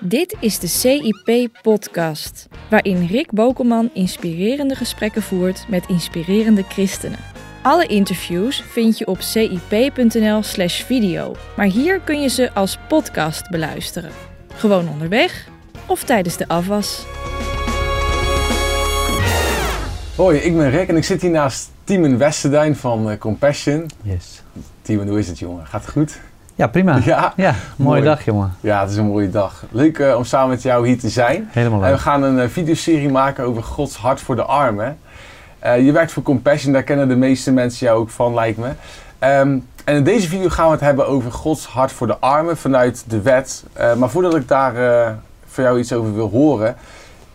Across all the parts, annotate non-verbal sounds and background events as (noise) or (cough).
Dit is de CIP-podcast, waarin Rick Bokelman inspirerende gesprekken voert met inspirerende christenen. Alle interviews vind je op cip.nl/slash video, maar hier kun je ze als podcast beluisteren. Gewoon onderweg of tijdens de afwas. Hoi, ik ben Rick en ik zit hier naast Timon Westerduin van eh, Compassion. Yes. Timon, hoe is het jongen? Gaat het goed? Ja, prima. (laughs) Ja, Ja, mooie mooi. dag, jongen. Ja, het is een mooie dag. Leuk eh, om samen met jou hier te zijn. Helemaal En we leuk. gaan een eh, videoserie maken over Gods hart voor de armen. Eh, je werkt voor Compassion, daar kennen de meeste mensen jou ook van, lijkt me. Ehm, en in deze video gaan we het hebben over Gods hart voor de armen vanuit de wet. Maar voordat ik daar voor jou iets over wil horen.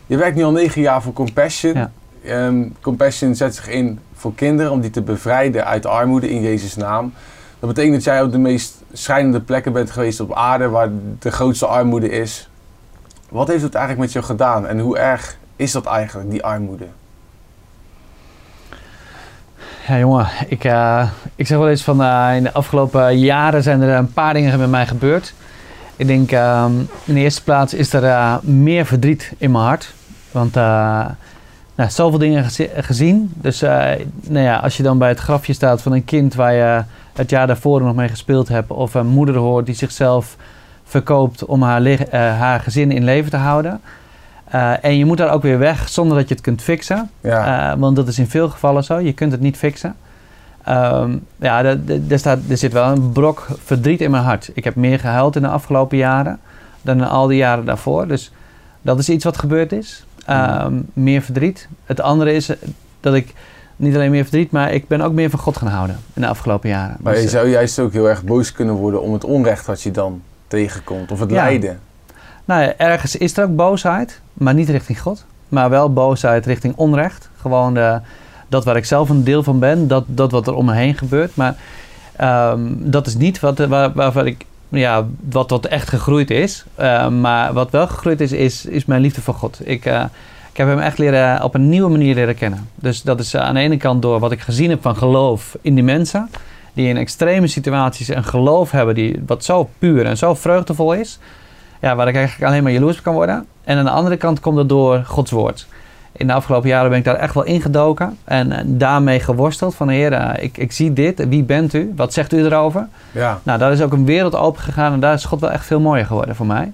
Je werkt nu al negen jaar voor Compassion. Ja. Ehm, Compassion zet zich in voor kinderen om die te bevrijden uit armoede in Jezus' naam. Dat betekent dat jij op de meest schrijnende plekken bent geweest op aarde waar de grootste armoede is. Wat heeft het eigenlijk met jou gedaan en hoe erg is dat eigenlijk, die armoede? Ja, jongen. Ik, eh, ik zeg wel eens van eh, in de afgelopen jaren zijn er een paar dingen met mij gebeurd. Ik denk ehm, in de eerste plaats is er eh, meer verdriet in mijn hart. Want nou, zoveel dingen gezi- gezien. Dus nou ja, als je dan bij het grafje staat van een kind waar je het jaar daarvoor nog mee gespeeld hebt. Of een moeder hoort die zichzelf verkoopt om haar, eh, haar gezin in leven te houden. Eh, en je moet daar ook weer weg zonder dat je het kunt fixen. Ja, Eh, want dat is in veel gevallen zo. Je kunt het niet fixen. Ehm, ja, er, staat, er zit wel een brok verdriet in mijn hart. Ik heb meer gehuild in de afgelopen jaren dan in al die jaren daarvoor. Dus dat is iets wat gebeurd is. Ehm, Meer verdriet. Het andere is dat ik niet alleen meer verdriet, maar ik ben ook meer van God gaan houden in de afgelopen jaren. maar Dus, je eh, zou juist ook heel erg boos kunnen worden om het onrecht wat je dan tegenkomt of het Ja. lijden. Nou ja, ergens is er ook boosheid, maar niet richting God. Maar wel boosheid richting onrecht. Gewoon de, dat waar ik zelf een deel van ben, dat, dat wat er om me heen gebeurt. Maar ehm, dat is niet wat, waar, waarvan ik, ja, wat, wat echt gegroeid is. Eh, maar wat wel gegroeid is, is, is mijn liefde voor God. Ik, eh, ik heb hem echt leren, op een nieuwe manier leren kennen. Dus dat is eh, aan de ene kant door wat ik gezien heb van geloof in die mensen. Die in extreme situaties een geloof hebben die, wat zo puur en zo vreugdevol is. Ja, waar ik eigenlijk alleen maar jaloers op kan worden. En aan de andere kant komt het door Gods woord. In de afgelopen jaren ben ik daar echt wel ingedoken. En eh, daarmee geworsteld van Heer, eh, ik, ik zie dit. Wie bent u? Wat zegt u erover? Ja, Nou, daar is ook een wereld open gegaan. En daar is God wel echt veel mooier geworden voor mij.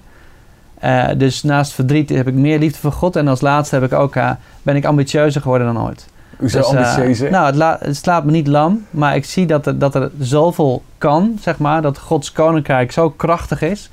Eh, dus naast verdriet heb ik meer liefde voor God. En als laatste heb ik ook, eh, ben ik ambitieuzer geworden dan ooit. hoezo Dus, eh, ambitieus hè? nou, het, la- het slaat me niet lam, maar ik zie dat er, dat er zoveel kan, zeg maar. Dat Gods koninkrijk zo krachtig is.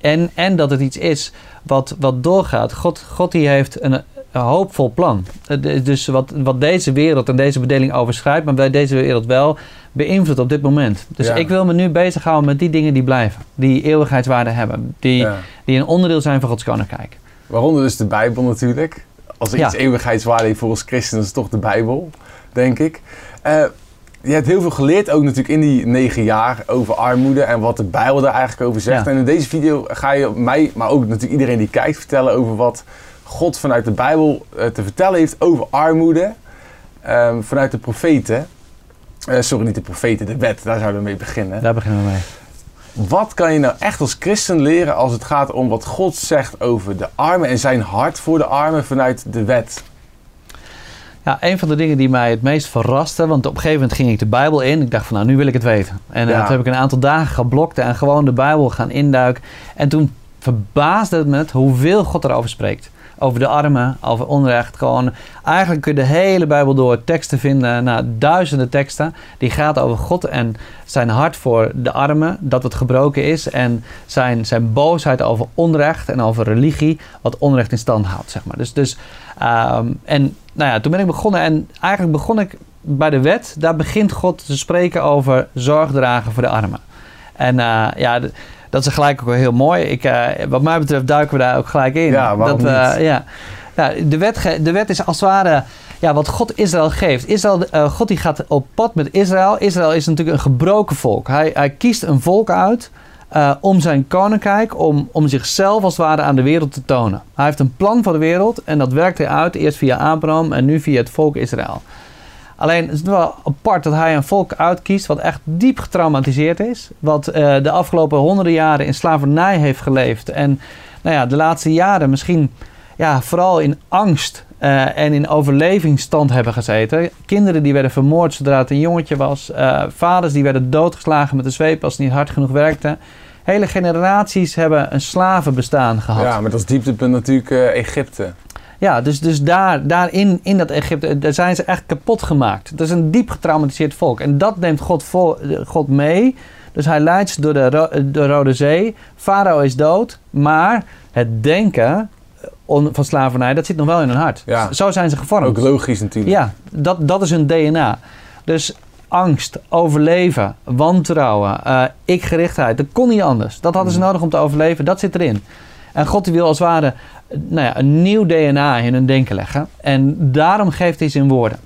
En, en dat het iets is wat, wat doorgaat. God, God die heeft een hoopvol plan. Is Dus wat, wat deze wereld en deze bedeling overschrijdt, maar bij deze wereld wel beïnvloedt op dit moment. Dus Ja. ik wil me nu bezighouden met die dingen die blijven. Die eeuwigheidswaarde hebben. Die, Ja. die een onderdeel zijn van Gods koninkrijk. Waaronder dus de Bijbel natuurlijk. Als er Ja. iets eeuwigheidswaarde heeft voor ons christenen, is het toch de Bijbel, denk ik. Eh, je hebt heel veel geleerd, ook natuurlijk in die negen jaar, over armoede en wat de Bijbel daar eigenlijk over zegt. Ja. En in deze video ga je mij, maar ook natuurlijk iedereen die kijkt, vertellen over wat God vanuit de Bijbel eh, te vertellen heeft over armoede. ehm, vanuit de profeten. Eh, sorry, niet de profeten, de wet, daar zouden we mee beginnen. Daar beginnen we mee. Wat kan je nou echt als christen leren als het gaat om wat God zegt over de armen en zijn hart voor de armen vanuit de wet? Ja, een van de dingen die mij het meest verraste, want op een gegeven moment ging ik de Bijbel in. Ik dacht van nou, nu wil ik het weten. En eh, Ja. toen heb ik een aantal dagen geblokt en gewoon de Bijbel gaan induiken. En toen verbaasde het me hoeveel God erover spreekt. Over de armen, over onrecht. Gewoon, eigenlijk kun je de hele Bijbel door teksten vinden, nou, duizenden teksten. Die gaat over God en zijn hart voor de armen, dat het gebroken is. En zijn, zijn boosheid over onrecht en over religie, wat onrecht in stand houdt, zeg maar. Dus, dus Ehm, en nou ja, toen ben ik begonnen en eigenlijk begon ik bij de wet. Daar begint God te spreken over zorg dragen voor de armen. En eh, ja, dat is gelijk ook wel heel mooi. Ik, eh, wat mij betreft duiken we daar ook gelijk in. Ja, waarom dat, eh, niet? ja. Nou, de, wet de wet is als het ware ja, wat God Israël geeft. Israël, eh, God die gaat op pad met Israël. Israël is natuurlijk een gebroken volk. Hij, hij kiest een volk uit om zijn koninkrijk, om, om zichzelf als het ware aan de wereld te tonen. Hij heeft een plan voor de wereld en dat werkt hij uit, eerst via Abraham en nu via het volk Israël. Alleen het wel apart dat hij een volk uitkiest wat echt diep getraumatiseerd is. Wat eh, de afgelopen honderden jaren in slavernij heeft geleefd. En nou ja, de laatste jaren misschien ja, vooral in angst eh, en in overlevingsstand hebben gezeten. Kinderen die werden vermoord zodra het een jongetje was. Eh, vaders die werden doodgeslagen met de zweep als ze niet hard genoeg werkten. Hele generaties hebben een slavenbestaan gehad. Ja, maar dat dieptepunt natuurlijk Egypte. Ja, dus, dus daar, daarin, in dat Egypte, daar zijn ze echt kapot gemaakt. Het is een diep getraumatiseerd volk. En dat neemt God, vol, God mee. Dus hij leidt ze door de, Ro- de Rode Zee. Farao is dood. Maar het denken van slavernij, dat zit nog wel in hun hart. Ja. Zo zijn ze gevormd. Ook logisch natuurlijk. Ja, dat, dat is hun DNA. Dus angst, overleven, wantrouwen, eh ikgerichtheid, dat kon niet anders. Dat hadden ze Mm. nodig om te overleven, dat zit erin. En God die wil als het ware eh, nou ja, een nieuw DNA in hun denken leggen. En daarom geeft hij ze in woorden.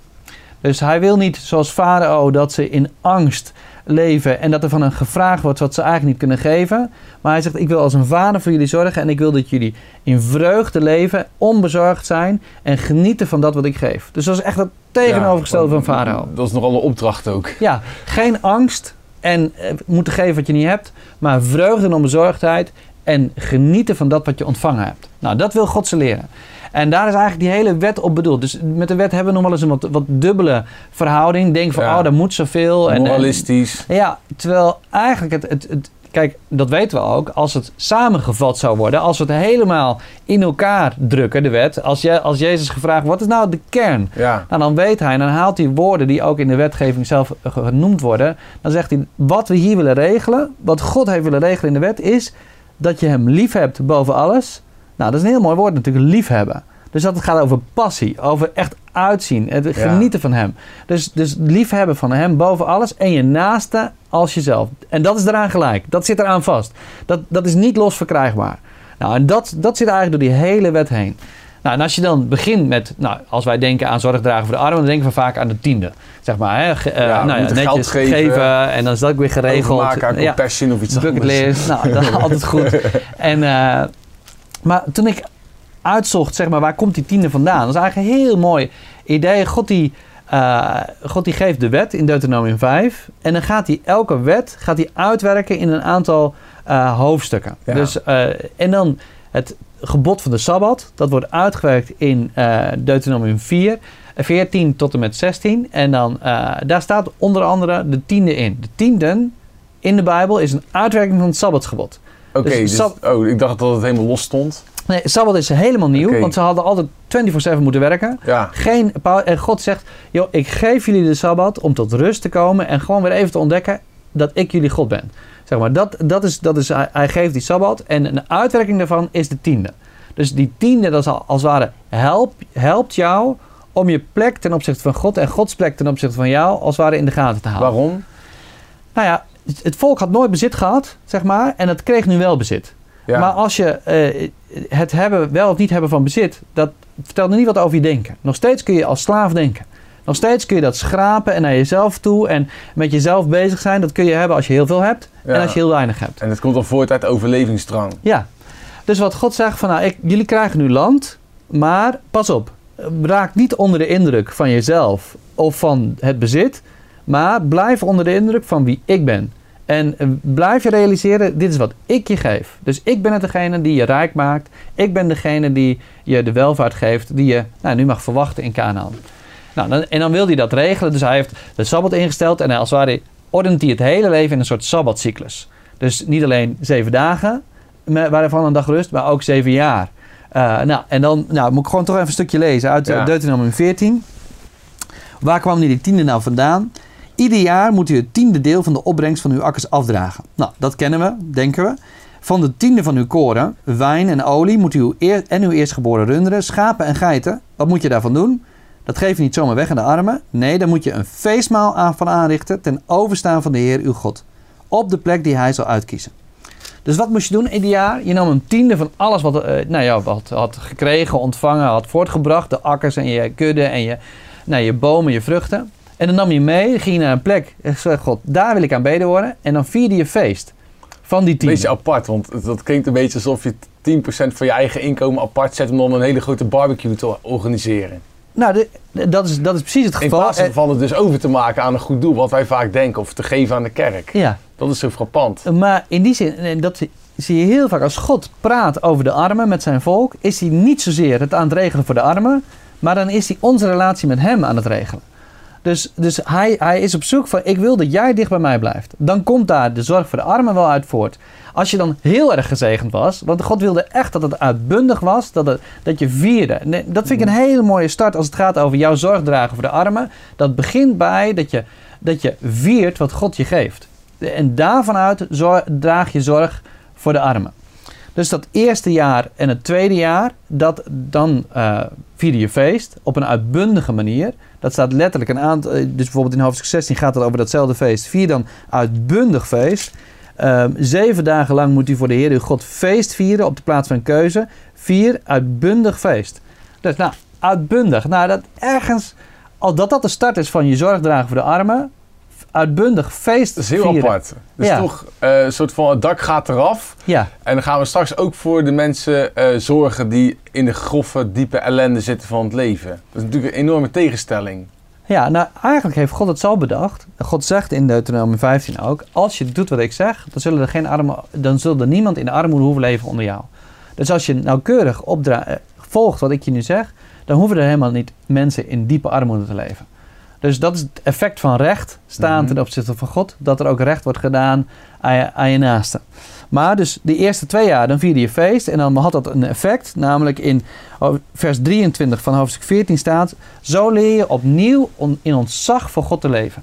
Dus hij wil niet zoals Farao dat ze in angst leven en dat er van hen gevraagd wordt wat ze eigenlijk niet kunnen geven. Maar hij zegt: Ik wil als een vader voor jullie zorgen en ik wil dat jullie in vreugde leven, onbezorgd zijn en genieten van dat wat ik geef. Dus dat is echt het tegenovergestelde Ja, van Farao. Dat is nogal een opdracht ook. Ja, geen angst en eh, moeten geven wat je niet hebt, maar vreugde en onbezorgdheid en genieten van dat wat je ontvangen hebt. Nou, dat wil God ze leren. En daar is eigenlijk die hele wet op bedoeld. Dus met de wet hebben we nog wel eens een wat, wat dubbele verhouding. Denk van, Ja. oh, daar moet zoveel. En, en- Moralistisch. ja, terwijl eigenlijk het, het, het... Kijk, dat weten we ook. Als het samengevat zou worden, als we het helemaal in elkaar drukken, de wet. Als, je, als Jezus gevraagd, wat is nou de kern? Ja. Nou, dan weet hij en dan haalt hij woorden die ook in de wetgeving zelf genoemd worden. Dan zegt hij, wat we hier willen regelen, wat God heeft willen regelen in de wet, is dat je hem lief hebt boven alles. Nou, dat is een heel mooi woord natuurlijk, liefhebben. Dus dat het gaat over passie, over echt uitzien, het Ja. genieten van hem. Dus, dus liefhebben van hem boven alles en je naaste als jezelf. En dat is eraan gelijk, dat zit eraan vast. Dat, dat is niet los verkrijgbaar. Nou, en dat, dat zit eigenlijk door die hele wet heen. Nou, en als je dan begint met, nou, als wij denken aan zorgdragen voor de armen, dan denken we vaak aan de tiende. Zeg maar, hè, ge- eh, Ja, nou ja, netjes geld geven. en dan is dat ook weer geregeld. Overmaken aan Ja, of iets anders. nou, dat is (laughs) altijd goed. En, eh, maar toen ik uitzocht, zeg maar, waar komt die tiende vandaan? Dat is eigenlijk een heel mooi idee. God die, eh, God die geeft de wet in Deuteronomium 5. En dan gaat hij elke wet gaat hij uitwerken in een aantal hoofdstukken. Dus, en dan het gebod van de Sabbat. Dat wordt uitgewerkt in eh, Deuteronomium 4. eh, 14 tot en met 16. En dan, eh, daar staat onder andere de tiende in. De tienden in de Bijbel is een uitwerking van het Sabbatsgebod. Oké, Dus dus, oh, ik dacht dat het helemaal los stond. Nee, Sabbat is helemaal nieuw, want ze hadden altijd 24-7 moeten werken. Ja, Geen, en God zegt, joh, ik geef jullie de Sabbat om tot rust te komen en gewoon weer even te ontdekken dat ik jullie God ben. Zeg maar, dat, dat is, dat is, hij, hij geeft die Sabbat en een uitwerking daarvan is de tiende. Dus die tiende, dat is al- als het ware, help, helpt jou om je plek ten opzichte van God en Gods plek ten opzichte van jou als het ware in de gaten te houden. waarom? Nou ja, het- volk had nooit bezit gehad, zeg maar, en het kreeg nu wel bezit. Ja. Maar als je eh, het hebben, wel of niet hebben van bezit, dat vertelt nog niet wat over je denken. Nog steeds kun je als slaaf denken. Nog steeds kun je dat schrapen en naar jezelf toe en met jezelf bezig zijn. Dat kun je hebben als je heel veel hebt Ja. en als je heel weinig hebt. En het komt dan voort uit overlevingsdrang. Ja. Dus wat God zegt van, nou, ik, jullie krijgen nu land, maar pas op. Raak niet onder de indruk van jezelf of van het bezit, maar blijf onder de indruk van wie ik ben. En eh, blijf je realiseren, dit is wat ik je geef. Dus ik ben het degene die je rijk maakt. Ik ben degene die je de welvaart geeft die je nou, nu mag verwachten in Canaan. Nou, dan, en dan wil hij dat regelen. Dus hij heeft de Sabbat ingesteld en als het ware ordent hij het hele leven in een soort Sabbatcyclus. Dus niet alleen zeven dagen, waarvan een dag rust, maar ook zeven jaar. Eh, nou, en dan nou, moet ik gewoon toch even een stukje lezen uit Ja. ja. Deuteronomium 14. Waar kwam nu die tiende nou vandaan? Ieder jaar moet u het tiende deel van de opbrengst van uw akkers afdragen. Nou, dat kennen we, denken we. Van de tiende van uw koren, wijn en olie moet u uw eer, en uw eerstgeboren runderen, schapen en geiten. Wat moet je daarvan doen? Dat geef je niet zomaar weg aan de armen. Nee, daar moet je een feestmaal aan van aanrichten ten overstaan van de Heer uw God. Op de plek die hij zal uitkiezen. Dus wat moest je doen ieder jaar? Je nam een tiende van alles wat eh nou ja, wat had gekregen, ontvangen, had voortgebracht. De akkers en je kudde en je, nou, je bomen, je vruchten. En dan nam je mee, ging je naar een plek en zei God, daar wil ik aanbeden worden. En dan vierde je feest van die tiende. Beetje apart, want dat klinkt een beetje alsof je 10% van je eigen inkomen apart zet om dan een hele grote barbecue te organiseren. Nou, de- de- dat, is, dat is precies het In geval. plaats van het dus over te maken aan een goed doel, wat wij vaak denken, of te geven aan de kerk. Eh, ja, Dat is zo frappant. maar in die zin, en dat zie je heel vaak als God praat over de armen met zijn volk, is hij niet zozeer het aan het regelen voor de armen, maar dan is hij onze relatie met hem aan het regelen. Dus, dus hij, hij is op zoek van, ik wil dat jij dicht bij mij blijft. Dan komt daar de zorg voor de armen wel uit voort. Als je dan heel erg gezegend was, want God wilde echt dat het uitbundig was, dat, het, dat je vierde. Nee, dat vind ik een hele mooie start als het gaat over jouw zorg dragen voor de armen. Dat begint bij dat je, dat je viert wat God je geeft. En daarvan uit zor- draag je zorg voor de armen. Dus dat eerste jaar en het tweede jaar, dat, dan eh vierde je feest op een uitbundige manier. Dat staat letterlijk een aantal. eh, Dus bijvoorbeeld in hoofdstuk 16 gaat het over datzelfde feest. Vier dan uitbundig feest. Ehm, zeven dagen lang moet u voor de Heer uw God feest vieren op de plaats van keuze. Vier uitbundig feest. Dus nou, uitbundig. Nou, dat ergens, als dat dat de start is van je zorg dragen voor de armen, uitbundig feest Dat is heel vieren. apart. Dus Ja. toch eh, een soort van het dak gaat eraf. Ja, En dan gaan we straks ook voor de mensen eh, zorgen die in de grove, diepe ellende zitten van het leven. Dat is natuurlijk een enorme tegenstelling. Ja, nou eigenlijk heeft God het zo bedacht. God zegt in Deuteronomium 15 ook: Als je doet wat ik zeg, dan zullen er geen armen, dan zal er niemand in de armoede hoeven leven onder jou. Dus als je nauwkeurig opdra- eh, volgt wat ik je nu zeg, dan hoeven er helemaal niet mensen in diepe armoede te leven. Dus dat is het effect van recht staan Mhm. ten opzichte van God, dat er ook recht wordt gedaan aan je, aan je naaste. Maar dus de eerste twee jaar, dan vierde je feest en dan had dat een effect, namelijk in vers 23 van hoofdstuk 14 staat: Zo leer je opnieuw on- in ontzag voor God te leven.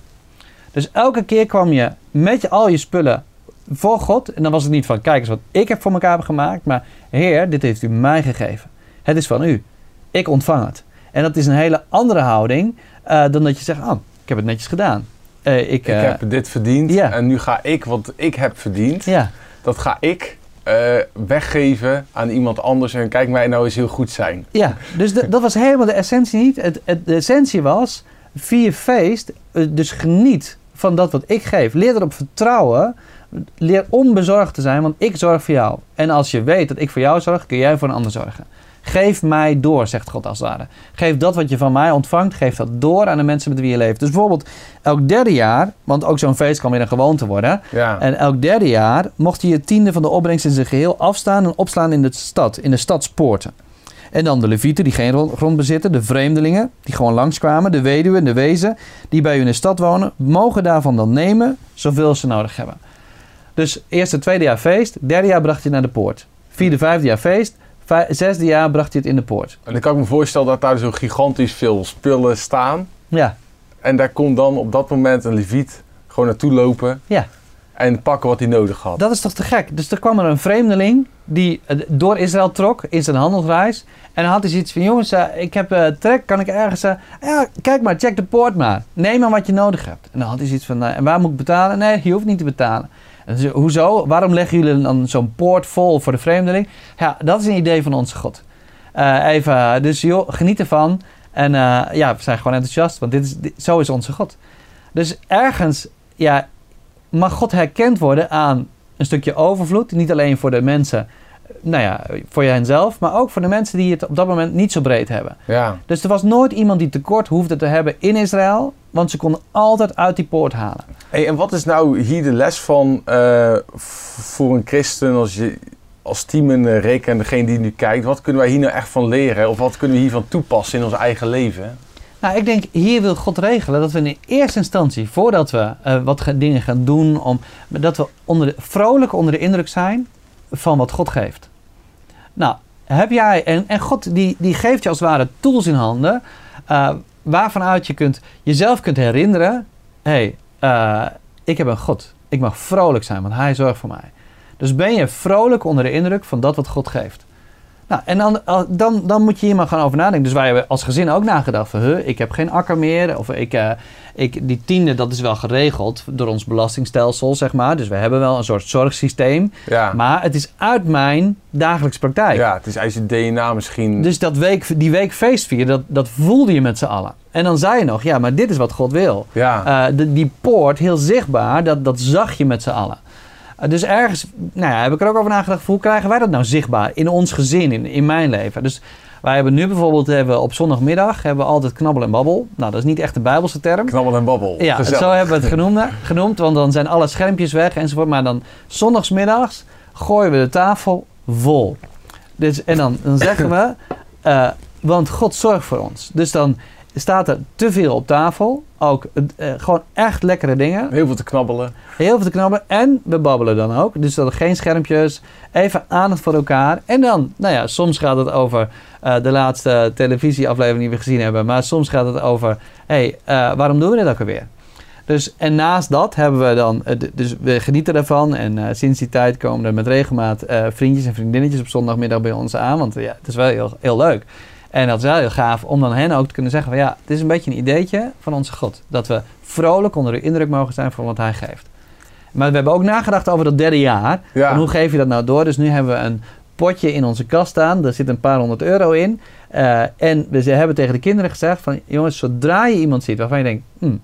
Dus elke keer kwam je met je, al je spullen voor God. En dan was het niet van: Kijk eens wat ik heb voor elkaar heb gemaakt. Maar Heer, dit heeft u mij gegeven. Het is van u. Ik ontvang het. En dat is een hele andere houding eh, dan dat je zegt: Oh, ik heb het netjes gedaan. Eh, ik, Ik eh, heb dit verdiend en nu ga ik wat ik heb verdiend, dat ga ik weggeven aan iemand anders en kijk mij nou eens heel goed zijn. ja. dus de- dat was helemaal de essentie niet. Het, het, de essentie was: vier feest, dus geniet van dat wat ik geef. Leer erop vertrouwen. Leer onbezorgd te zijn, want ik zorg voor jou. En als je weet dat ik voor jou zorg, kun jij voor een ander zorgen. Geef mij door, zegt God als het ware. Geef dat wat je van mij ontvangt, geef dat door aan de mensen met wie je leeft. Dus bijvoorbeeld elk derde jaar, want ook zo'n feest kan weer een gewoonte worden. Ja. En elk derde jaar mocht je je tiende van de opbrengst in zijn geheel afstaan en opslaan in de stad, in de stadspoorten. En dan de levieten die geen ro- grond bezitten, de vreemdelingen die gewoon langskwamen, de weduwen en de wezen die bij u in de stad wonen, mogen daarvan dan nemen zoveel ze nodig hebben. Dus eerste, tweede jaar feest, derde jaar bracht je naar de poort. Vierde, vijfde jaar feest, vij- zesde jaar bracht je het in de poort. En dan kan ik me voorstellen dat daar zo gigantisch veel spullen staan. Ja, En daar komt dan op dat moment een leviet gewoon naartoe lopen ja. en pakken wat hij nodig had. Dat is toch te gek? Dus er kwam er een vreemdeling die eh, door Israël trok in zijn handelsreis. En dan had hij zoiets van: jongens, eh, ik heb eh, trek, kan ik ergens. eh, ja, kijk maar, check de poort maar. Neem maar wat je nodig hebt. En dan had hij zoiets van: en waar moet ik betalen? Nee, je hoeft niet te betalen. Hoezo? Waarom leggen jullie dan zo'n poort vol voor de vreemdeling? Ja, dat is een idee van onze God. Eh, even, dus joh, geniet ervan. En eh, ja, we zijn gewoon enthousiast, want dit is, dit- zo is onze God. Dus ergens, ja, mag God herkend worden aan een stukje overvloed. Niet alleen voor de mensen, nou ja, voor henzelf, maar ook voor de mensen die het op dat moment niet zo breed hebben. Ja. Dus er was nooit iemand die tekort hoefde te hebben in Israël, want ze konden altijd uit die poort halen. Hey, en wat is nou hier de les van eh, voor een christen als, je, als team en Rick en degene die nu kijkt? Wat kunnen wij hier nou echt van leren? Of wat kunnen we hiervan toepassen in ons eigen leven? Nou, ik denk, hier wil God regelen dat we in eerste instantie, voordat we eh, wat dingen gaan doen, om, dat we onder de, vrolijk onder de indruk zijn van wat God geeft. Nou, heb jij, en, en God die, die geeft je als het ware tools in handen, eh waarvanuit je kunt, jezelf kunt herinneren, hé, hey, ik heb een God. Ik mag vrolijk zijn, want Hij zorgt voor mij. Dus ben je vrolijk onder de indruk van dat wat God geeft. Nou, en dan, al- dan, dan moet je hier maar gaan over nadenken. Dus wij hebben als gezin ook nagedacht van... Huh, ik heb geen akker meer. Of ik, eh, ik, die tiende, dat is wel geregeld door ons belastingstelsel, zeg maar. Dus we hebben wel een soort zorgsysteem. Ja, Maar het is uit mijn dagelijkse praktijk. ja het is eigenlijk je DNA misschien. Dus dat week, die week feestvieren, dat, dat voelde je met z'n allen. En dan zei je nog, ja, maar dit is wat God wil. ja. Eh, de, die poort, heel zichtbaar, dat, dat zag je met z'n allen. Dus ergens nou ja, heb ik er ook over nagedacht, hoe krijgen wij dat nou zichtbaar in ons gezin, in, in mijn leven? Dus wij hebben nu bijvoorbeeld hebben we op zondagmiddag hebben we altijd knabbel en babbel. Nou, dat is niet echt een bijbelse term. Knabbel en babbel. Ja, Gezellig. zo hebben we het genoemd, genoemd, want dan zijn alle schermpjes weg enzovoort. Maar dan zondagsmiddags gooien we de tafel vol. Dus, en dan, dan zeggen we, uh, want God zorgt voor ons. Dus dan staat er te veel op tafel. Ook uh, gewoon echt lekkere dingen. Heel veel te knabbelen. Heel veel te knabbelen. En we babbelen dan ook. Dus dan geen schermpjes. Even aandacht voor elkaar. En dan, nou ja, soms gaat het over uh, de laatste televisieaflevering die we gezien hebben. Maar soms gaat het over, hé, hey, uh, waarom doen we dit ook alweer? Dus, en naast dat hebben we dan, dus we genieten ervan. En uh, sinds die tijd komen er met regelmaat vriendjes en vriendinnetjes op zondagmiddag bij ons aan. Want ja, het is wel heel, heel leuk. En dat is wel heel gaaf om dan hen ook te kunnen zeggen van ja, het is een beetje een ideetje van onze God. Dat we vrolijk onder de indruk mogen zijn van wat hij geeft. Maar we hebben ook nagedacht over dat derde jaar. Ja. En hoe geef je dat nou door? Dus nu hebben we een potje in onze kast staan. Daar zit een paar honderd euro in. Uh, en we hebben tegen de kinderen gezegd van jongens, zodra je iemand ziet waarvan je denkt, hm,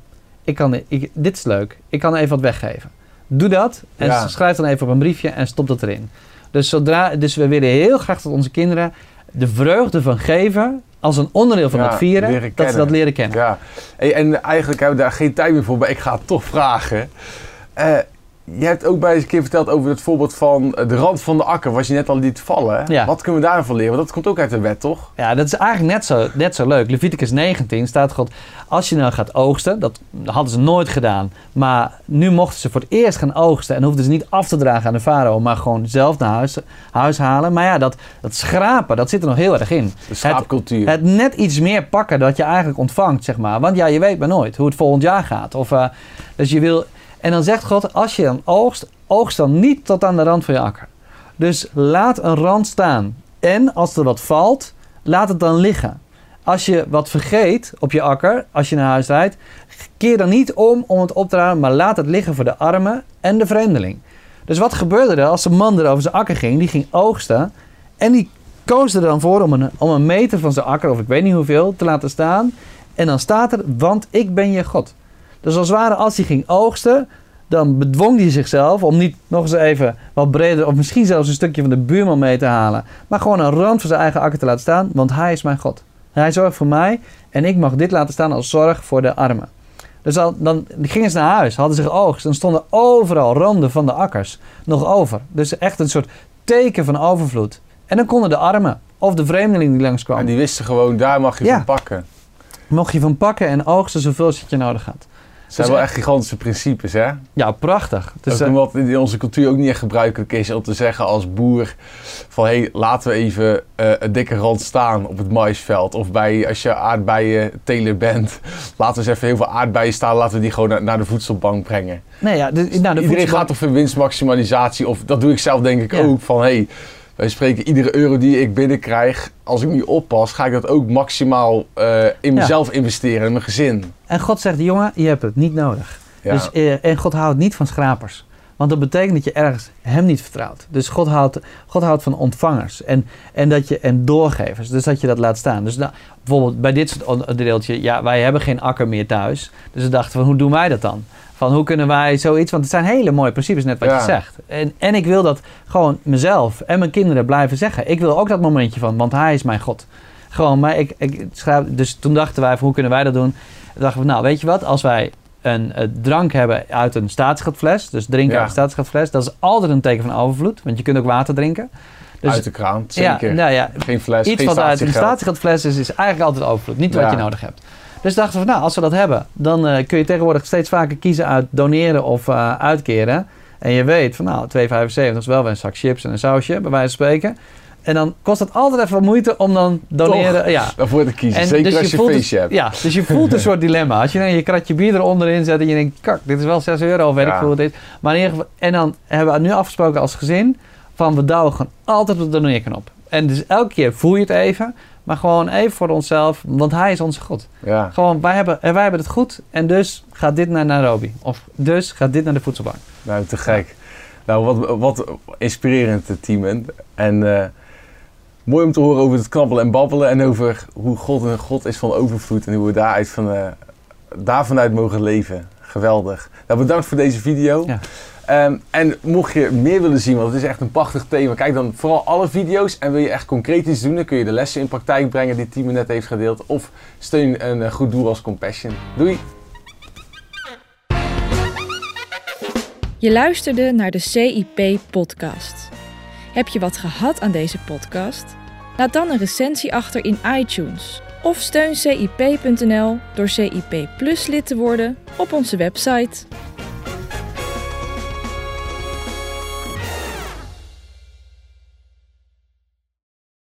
ik kan, ik, dit is leuk, ik kan even wat weggeven. Doe dat en Ja. schrijf dan even op een briefje en stop dat erin. Dus, zodra, dus we willen heel graag dat onze kinderen de vreugde van geven als een onderdeel van Ja, het vieren, dat ze dat leren kennen. Ja, en eigenlijk hebben we daar geen tijd meer voor, maar ik ga het toch vragen. Eh, je hebt ook bij eens een keer verteld over het voorbeeld van de rand van de akker, wat je net al liet vallen. Ja. Wat kunnen we daarvan leren? Want dat komt ook uit de wet, toch? Ja, dat is eigenlijk net zo, net zo leuk. Leviticus 19 staat God, als je nou gaat oogsten, dat hadden ze nooit gedaan. Maar nu mochten ze voor het eerst gaan oogsten en hoefden ze niet af te dragen aan de farao, maar gewoon zelf naar huis, huis halen. Maar ja, dat, dat schrapen, dat zit er nog heel erg in. De schaapcultuur. Het net iets meer pakken dat je eigenlijk ontvangt, zeg maar. Want ja, je weet maar nooit hoe het volgend jaar gaat. Of, eh, dus je wil... En dan zegt God, als je dan oogst, oogst dan niet tot aan de rand van je akker. Dus laat een rand staan. En als er wat valt, laat het dan liggen. Als je wat vergeet op je akker, als je naar huis rijdt, keer dan niet om om het op te ruimen, maar laat het liggen voor de armen en de vreemdeling. Dus wat gebeurde er als de man er over zijn akker ging? Die ging oogsten en die koos er dan voor om een, om een meter van zijn akker, of ik weet niet hoeveel, te laten staan. En dan staat er, want ik ben je God. Dus als het ware, als hij ging oogsten, dan bedwong hij zichzelf om niet nog eens even wat breder, of misschien zelfs een stukje van de buurman mee te halen, maar gewoon een rand van zijn eigen akker te laten staan, want hij is mijn God. Hij zorgt voor mij en ik mag dit laten staan als zorg voor de armen. Dus dan, dan gingen ze naar huis, hadden ze geoogst. Dan stonden overal randen van de akkers nog over. Dus echt een soort teken van overvloed. En dan konden de armen of de vreemdeling die langskwam, En die wisten gewoon, daar mag je Ja. van pakken. mocht je van pakken en oogsten zoveel als je nodig had. Het zijn wel echt gigantische principes, hè? Ja, prachtig. Dus, ook eh, omdat in onze cultuur ook niet echt gebruikelijk is om te zeggen als boer van hé, laten we even eh, een dikke rand staan op het maisveld. Of bij, als je aardbeien teler bent, (laughs) laten we eens even heel veel aardbeien staan, laten we die gewoon naar, naar de voedselbank brengen. nee, ja, de, nou, de Iedereen voedselbank- gaat toch voor winstmaximalisatie, of dat doe ik zelf denk ik Ja. ook, van hé, wij spreken iedere euro die ik binnenkrijg, als ik niet oppas, ga ik dat ook maximaal eh, in mezelf investeren, in mijn gezin. En God zegt, jongen, je hebt het niet nodig. Ja. Dus, eh, en God houdt niet van schrapers. Want dat betekent dat je ergens hem niet vertrouwt. Dus God houdt, God houdt van ontvangers en, en, dat je, en doorgevers. Dus dat je dat laat staan. Dus nou, bijvoorbeeld bij dit soort onderdeeltje, ja, wij hebben geen akker meer thuis. Dus we dachten van, hoe doen wij dat dan? Van hoe kunnen wij zoiets, want het zijn hele mooie principes, net wat Ja. je zegt. En, en ik wil dat gewoon mezelf en mijn kinderen blijven zeggen. Ik wil ook dat momentje van, want hij is mijn God. Gewoon, maar ik, ik schrijf, dus toen dachten wij van, hoe kunnen wij dat doen? Toen dachten we, nou, weet je wat, als wij een eh, drank hebben uit een staatsschatfles, dus drinken Ja. uit een staatsschatfles, dat is altijd een teken van overvloed, want je kunt ook water drinken. Dus, Uit de kraan, zeker. Ja, nou ja, geen fles, iets geen wat uit een staatsschatfles is, is eigenlijk altijd overvloed, niet wat je nodig hebt. Dus dachten we, nou, als we dat hebben, dan eh, kun je tegenwoordig steeds vaker kiezen uit doneren of eh, uitkeren. En je weet van, nou, 2,75 is wel weer een zak chips en een sausje, bij wijze van spreken. En dan kost het altijd even moeite om dan doneren. Ja, Daarvoor te kiezen, en zeker dus als je het- feestje hebt. Ja, dus je voelt een soort dilemma. Als je dan je kratje bier eronderin zet en je denkt, kak, dit is wel 6 euro of weet Ja. ik veel wat dit is. Maar in ieder geval, en dan hebben we nu afgesproken als gezin van we douwen gewoon altijd op de doneerknop. En dus elke keer voel je het even, maar gewoon even voor onszelf, want hij is onze God. Ja. Gewoon, wij hebben, wij hebben het goed en dus gaat dit naar Nairobi. Of dus gaat dit naar de voedselbank. Nou, te gek. Nou, wat, wat inspirerend, Tiemen. En eh, mooi om te horen over het knabbelen en babbelen. En over hoe God een God is van overvloed. En hoe we daaruit van, eh, daarvanuit mogen leven. Geweldig. Nou, bedankt voor deze video. Ja. Ehm, en mocht je meer willen zien, want het is echt een prachtig thema, kijk dan vooral alle video's. En wil je echt concreet iets doen, dan kun je de lessen in praktijk brengen die Timo net heeft gedeeld. Of steun een eh, goed doel als Compassion. Doei! Je luisterde naar de CIP-podcast. Heb je wat gehad aan deze podcast? Laat dan een recensie achter in iTunes. Of steun CIP.nl door CIP Plus lid te worden op onze website.